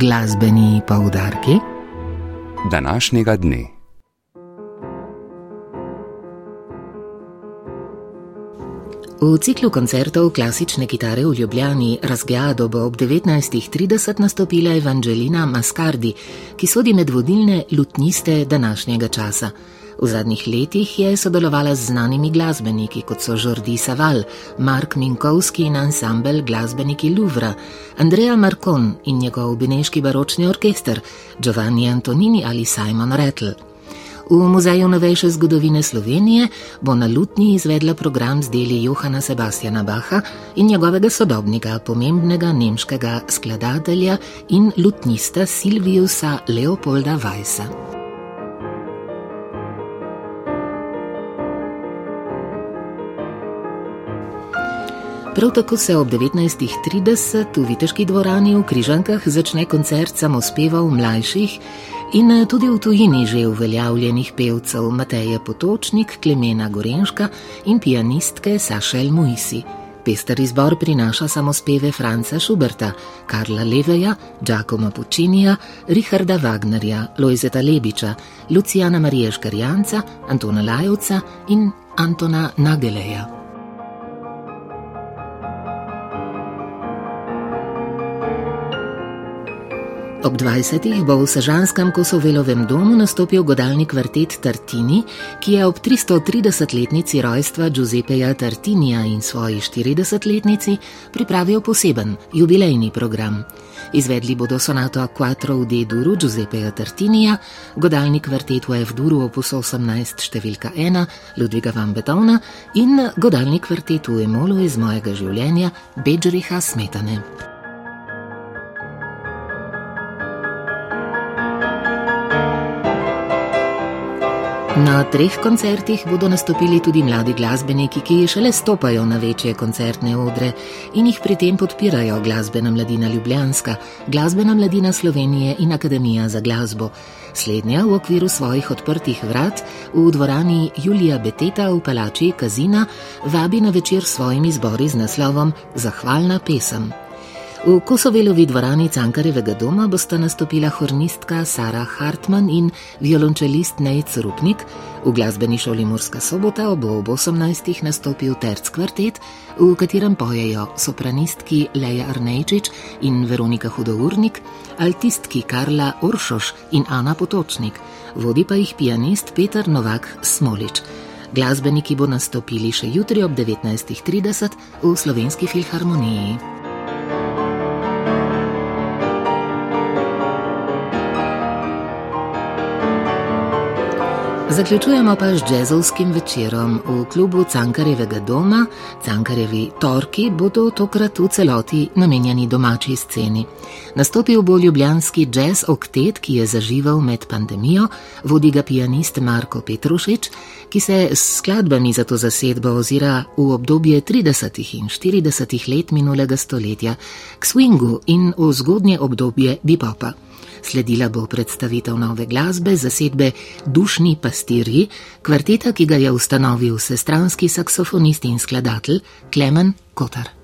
Glasbeni poudarki današnjega dne. V ciklu koncertov klasične kitare v Ljubljani Razgado bo ob 19.30 nastopila Evangelina Mascardi, ki sodi med vodilne lutniste današnjega časa. V zadnjih letih je sodelovala z znanimi glasbeniki, kot so Jordi Saval, Mark Minkovski in ansambel glasbeniki Louvra, Andrea Marcon in njegov beneški baročni orkester, Giovanni Antonini ali Simon Rattle. V Muzeju novejše zgodovine Slovenije bo na Lutni izvedla program z deli Johana Sebastiana Baha in njegovega sodobnika, pomembnega nemškega skladatelja in lutnista Silviusa Leopolda Weissa. Prav tako se ob 19.30 v Viteški dvorani v Križankah začne koncert samospevov mlajših in tudi v tujini že uveljavljenih pevcev Mateje Potočnik, Klemena Gorenška in pianistke Sašel Muisi. Pester izbor prinaša samospeve Franca Schuberta, Karla Leveja, Giacomo Puccinija, Richarda Wagnerja, Lojzeta Lebiča, Lucijana Marije Škarjanca, Antona Lajovca in Antona Nageleja. Ob 20. bo v Sežanskem Kosovelovem domu nastopil godalni kvartet Tartini, ki je ob 330-letnici rojstva Giuseppeja Tartinija in svoji 40-letnici pripravil poseben jubilejni program. Izvedli bodo sonato Quattro v D-duru Giuseppeja Tartinija, godalni kvartet v F-duru opus 18 številka 1 Ludviga van Betona in godalni kvartet v Emolu iz mojega življenja Bedžriha Smetane. Na treh koncertih bodo nastopili tudi mladi glasbeniki, ki šele stopajo na večje koncertne odre in jih pri tem podpirajo Glasbena mladina Ljubljanska, Glasbena mladina Slovenije in Akademija za glasbo. Slednja v okviru svojih odprtih vrat v dvorani Julija Beteta v palači Kazina vabi na večer s svojimi zbori z naslovom Zahvalna pesem. V Kosovelovi dvorani Cankarevega doma bosta nastopila hornistka Sara Hartmann in violončelist Nejc Rupnik, v glasbeni šoli Murska sobota ob 18. nastopil Terc kvartet, v katerem pojejo sopranistki Leja Arnejčič in Veronika Hudournik, altistki Karla Oršoš in Ana Potočnik, vodi pa jih pianist Peter Novak Smolič. Glasbeniki bo nastopili še jutri ob 19.30 v Slovenski filharmoniji. Zaključujemo pa z jazzovskim večerom v klubu Cankarevega doma. Cankarevi torki bodo tokrat v celoti namenjeni domači sceni. Nastopil bo ljubljanski jazz oktet, ki je zaživel med pandemijo, vodi ga pianist Marko Petrušič, ki se s skladbami za to zasedbo ozira v obdobje 30. in 40. let minulega stoletja, k swingu in v zgodnje obdobje bipopa. Sledila bo predstavitev nove glasbe zasedbe Dušni pastirji, kvarteta, ki ga je ustanovil sestranski saksofonist in skladatelj Klemen Kotar.